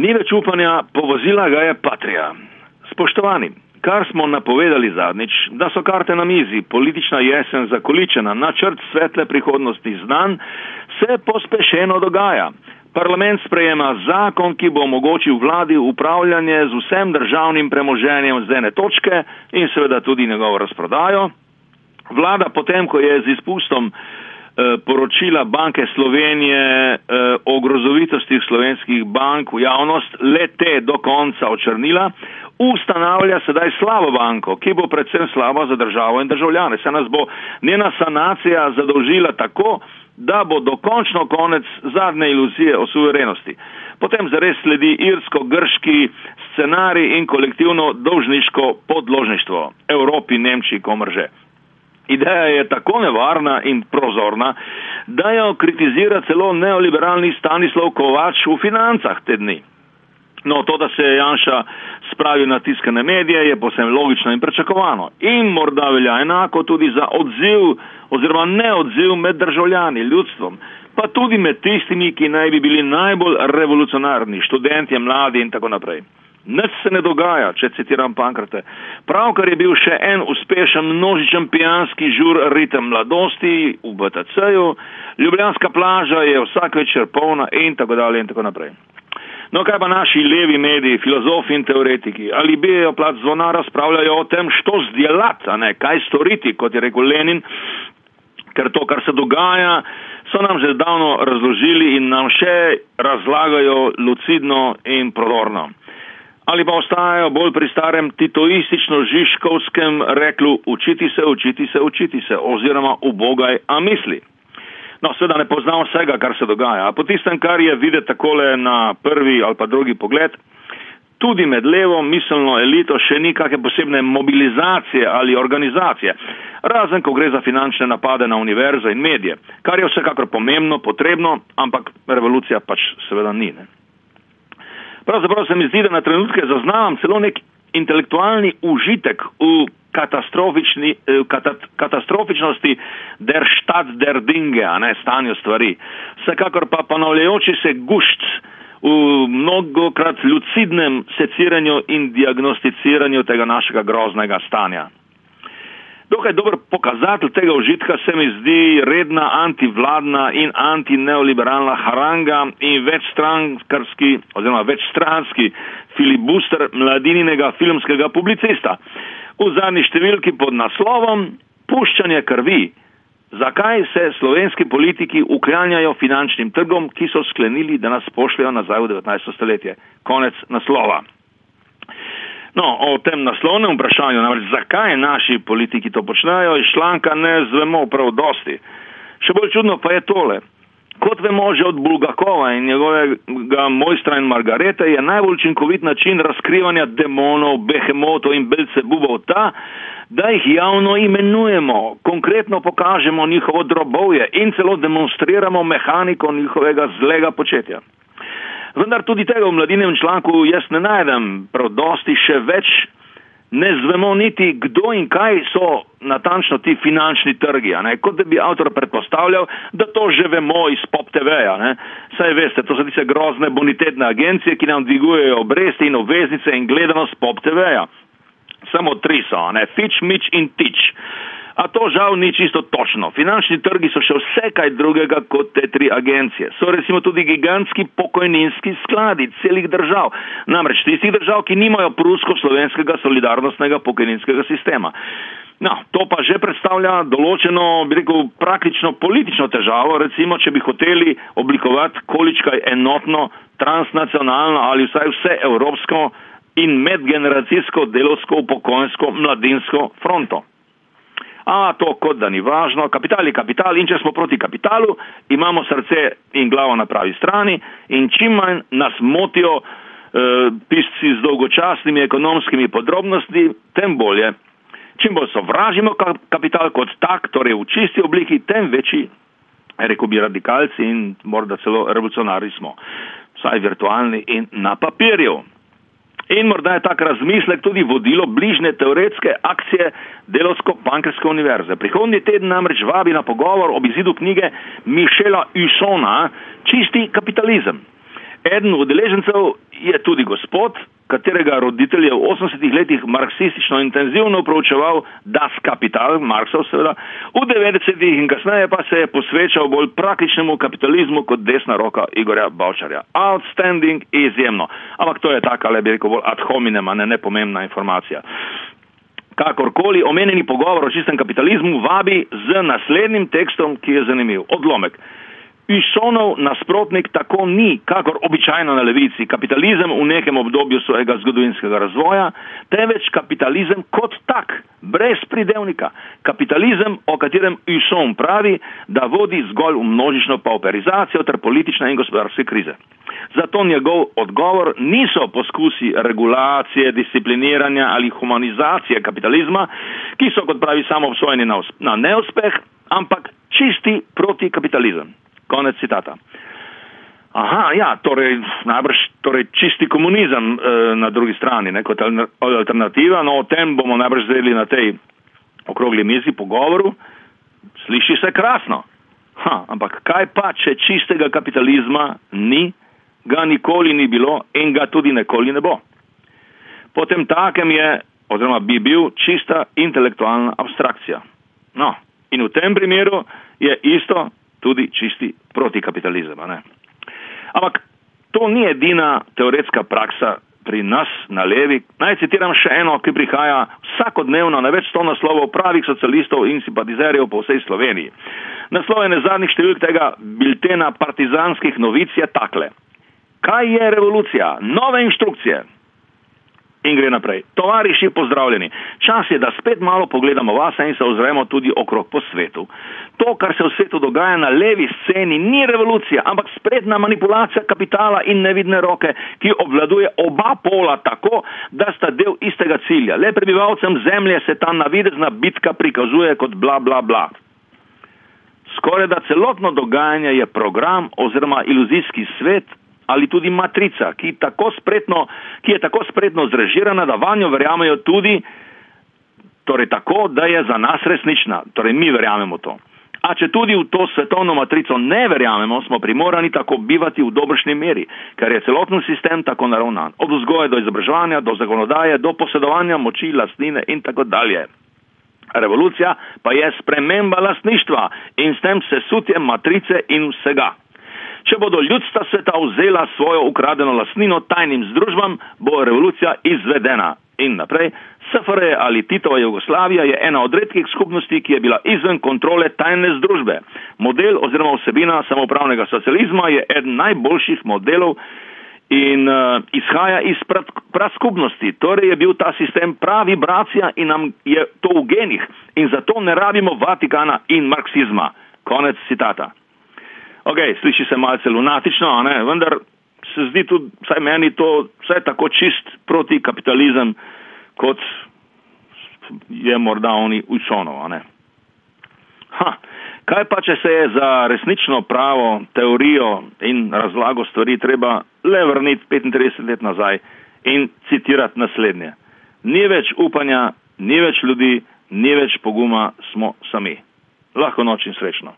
Ni več upanja, povozila ga je Patrija. Spoštovani, kar smo napovedali zadnjič, da so karte na mizi, politična jesen zakoličena, načrt svetle prihodnosti znan, se pospešeno dogaja. Parlament sprejema zakon, ki bo omogočil vladi upravljanje z vsem državnim premoženjem z ene točke in seveda tudi njegovo razprodajo. Vlada potem, ko je z izpustom poročila Banke Slovenije eh, o grozovitostih slovenskih bank v javnost, le te do konca očrnila, ustanavlja sedaj slabo banko, ki bo predvsem slaba za državo in državljane. Se nas bo njena sanacija zadolžila tako, da bo dokončno konec zadnje iluzije o suverenosti. Potem zares sledi irsko-grški scenarij in kolektivno dolžniško podložništvo Evropi, Nemčiji, komrže. Ideja je tako nevarna in prozorna, da jo kritizira celo neoliberalni Stanislav Kovač v financah te dni. No, to, da se je Janša spravil na tiskane medije, je posebno logično in pričakovano. In morda velja enako tudi za odziv oziroma neodziv med državljani, ljudstvom, pa tudi med tistimi, ki naj bi bili najbolj revolucionarni, študentje, mladi in tako naprej. Nič se ne dogaja, če citiram Pankrate. Pravkar je bil še en uspešen množičen pijanski žur ritem mladosti v BTC-ju, Ljubljanska plaža je vsak večer polna in tako dalje in tako naprej. No, kaj pa naši levi mediji, filozofi in teoretiki? Ali bijajo plat zvona, razpravljajo o tem, što zdjelat, a ne, kaj storiti, kot je rekel Lenin, ker to, kar se dogaja, so nam že davno razložili in nam še razlagajo lucidno in prodorno. Ali pa ostajajo bolj pri starem titoistično-žiškovskem reklu učiti se, učiti se, učiti se oziroma ubogaj, a misli. No, seveda ne poznam vsega, kar se dogaja. Po tistem, kar je videti takole na prvi ali pa drugi pogled, tudi med levo miselno elito še ni kakšne posebne mobilizacije ali organizacije, razen ko gre za finančne napade na univerze in medije, kar je vsekakor pomembno, potrebno, ampak revolucija pač seveda ni. Ne. Pravzaprav se mi zdi, da na trenutke zaznavam celo nek intelektualni užitek v katastrofični, eh, katat, katastrofičnosti der štat der dinge, a ne stanju stvari. Vsekakor pa ponavljajoči se gušč v mnogokrat lucidnem seciranju in diagnosticiranju tega našega groznega stanja. Dokaj dober pokazatelj tega užitka se mi zdi redna antivladna in antineoliberalna haranga in večstrankarski oziroma večstranski filibuster mladininega filmskega publicista v zadnji številki pod naslovom Puščanje krvi. Zakaj se slovenski politiki uklanjajo finančnim trgom, ki so sklenili, da nas pošljajo nazaj v 19. stoletje? Konec naslova. No, o tem naslovnem vprašanju, namreč zakaj naši politiki to počnejo, iz članka ne zvemo prav dosti. Še bolj čudno pa je tole. Kot vemo že od Bulgakova in njegovega mojstra in Margarete, je najbolj učinkovit način razkrivanja demonov, behemotov in belcebubov ta, da jih javno imenujemo, konkretno pokažemo njihovo drobovje in celo demonstriramo mehaniko njihovega zlega početja. Vendar tudi tega v mladinem članku jaz ne najdem prav dosti še več ne zvemo niti, kdo in kaj so natančno ti finančni trgi. Kot da bi avtor predpostavljal, da to že vemo iz pop TV-ja. Saj veste, to so tiste grozne bonitetne agencije, ki nam dvigujejo obresti in obveznice in gledanost pop TV-ja. Samo tri so, ne? Fitch, Mitch in Titch. A to žal ni čisto točno. Finančni trgi so še vse kaj drugega kot te tri agencije. So recimo tudi gigantski pokojninski skladi celih držav. Namreč tistih držav, ki nimajo prusko-slovenskega solidarnostnega pokojninskega sistema. No, to pa že predstavlja določeno, bi rekel, praktično politično težavo, recimo, če bi hoteli oblikovati količkaj enotno, transnacionalno ali vsaj vse evropsko in medgeneracijsko delovsko upokojensko mladinsko fronto a to kot da ni važno, kapital je kapital in če smo proti kapitalu, imamo srce in glavo na pravi strani in čim manj nas motijo eh, pisci z dolgočasnimi ekonomskimi podrobnosti, tem bolje. Čim bolj sovražimo kapital kot tak, torej v čisti obliki, tem večji, rekel bi radikalci in morda celo revolucionari smo, vsaj virtualni in na papirju. In morda je tak razmislek tudi vodilo bližnje teoretske akcije Delovsko-Bankarske univerze. Prihodnji teden namreč vabi na pogovor ob izidu knjige Mišela Usona Čisti kapitalizem. Eden od deležencev je tudi gospod, katerega roditelj je v 80-ih letih marksistično intenzivno proučeval Das Kapital, Marksov seveda, v 90-ih in kasneje pa se je posvečal bolj praktičnemu kapitalizmu kot desna roka Igorja Bavčarja. Outstanding, izjemno. Ampak to je taka, le bi rekel, bolj ad hominem, a ne nepomembna informacija. Kakorkoli, omenjeni pogovor o čistem kapitalizmu vabi z naslednjim tekstom, ki je zanimiv. Odlomek. Išonov nasprotnik tako ni, kakor običajno na levici, kapitalizem v nekem obdobju svojega zgodovinskega razvoja, temveč kapitalizem kot tak, brez pridevnika. Kapitalizem, o katerem Išon pravi, da vodi zgolj v množično pauperizacijo ter politične in gospodarske krize. Zato njegov odgovor niso poskusi regulacije, discipliniranja ali humanizacije kapitalizma, ki so, kot pravi, samo obsojeni na neuspeh, ampak čisti protikapitalizem. Konec citata. Aha, ja, torej, najbrž torej, čisti komunizem e, na drugi strani, ne, kot alternativa, no o tem bomo najbrž zdeli na tej okrogli mizi pogovoru. Sliši se krasno. Ha, ampak kaj pa, če čistega kapitalizma ni, ga nikoli ni bilo in ga tudi nikoli ne bo. Potem takem je, oziroma bi bil čista intelektualna abstrakcija. No, in v tem primeru je isto tudi čisti protikapitalizem. Ampak to ni edina teoretska praksa pri nas na levi. Naj citiram še eno, ki prihaja vsakodnevno na več sto naslovov pravih socialistov in simpatizerjev po vsej Sloveniji. Naslov je zadnjih številk tega biltena partizanskih novic je takle. Kaj je revolucija? Nove inštrukcije. In gre naprej. Tovariši, pozdravljeni. Čas je, da spet malo pogledamo vase in se ozremo tudi okrog po svetu. To, kar se v svetu dogaja na levi sceni, ni revolucija, ampak spredna manipulacija kapitala in nevidne roke, ki obvladuje oba pola tako, da sta del istega cilja. Le prebivalcem zemlje se ta navidezna bitka prikazuje kot bla bla bla. Skoraj da celotno dogajanje je program oziroma iluzijski svet, ali tudi matrica, ki, spretno, ki je tako spretno zrežirana, da vanjo verjamejo tudi, torej tako, da je za nas resnična, torej mi verjamemo to. A če tudi v to svetovno matrico ne verjamemo, smo primorani tako bivati v dobršni meri, ker je celoten sistem tako naravnan. Od vzgoje do izobraževanja, do zakonodaje, do posedovanja moči, lastnine in tako dalje. Revolucija pa je sprememba lastništva in s tem sesutje matrice in vsega. Če bodo ljudstva sveta vzela svojo ukradeno lasnino tajnim združbam, bo revolucija izvedena. In naprej, SFRJ ali Titova Jugoslavija je ena od redkih skupnosti, ki je bila izven kontrole tajne združbe. Model oziroma vsebina samoupravnega socializma je eden najboljših modelov in uh, izhaja iz praskupnosti. Torej je bil ta sistem pravi vibracija in nam je to v genih. In zato ne rabimo Vatikana in marksizma. Konec citata. Ok, sliši se malce lunatično, ne? vendar se zdi tudi, vsaj meni, to vse tako čist proti kapitalizem, kot je morda oni učonov. Kaj pa, če se je za resnično pravo teorijo in razlago stvari treba le vrniti 35 let nazaj in citirati naslednje. Ni več upanja, ni več ljudi, ni več poguma, smo sami. Lahko noč in srečno.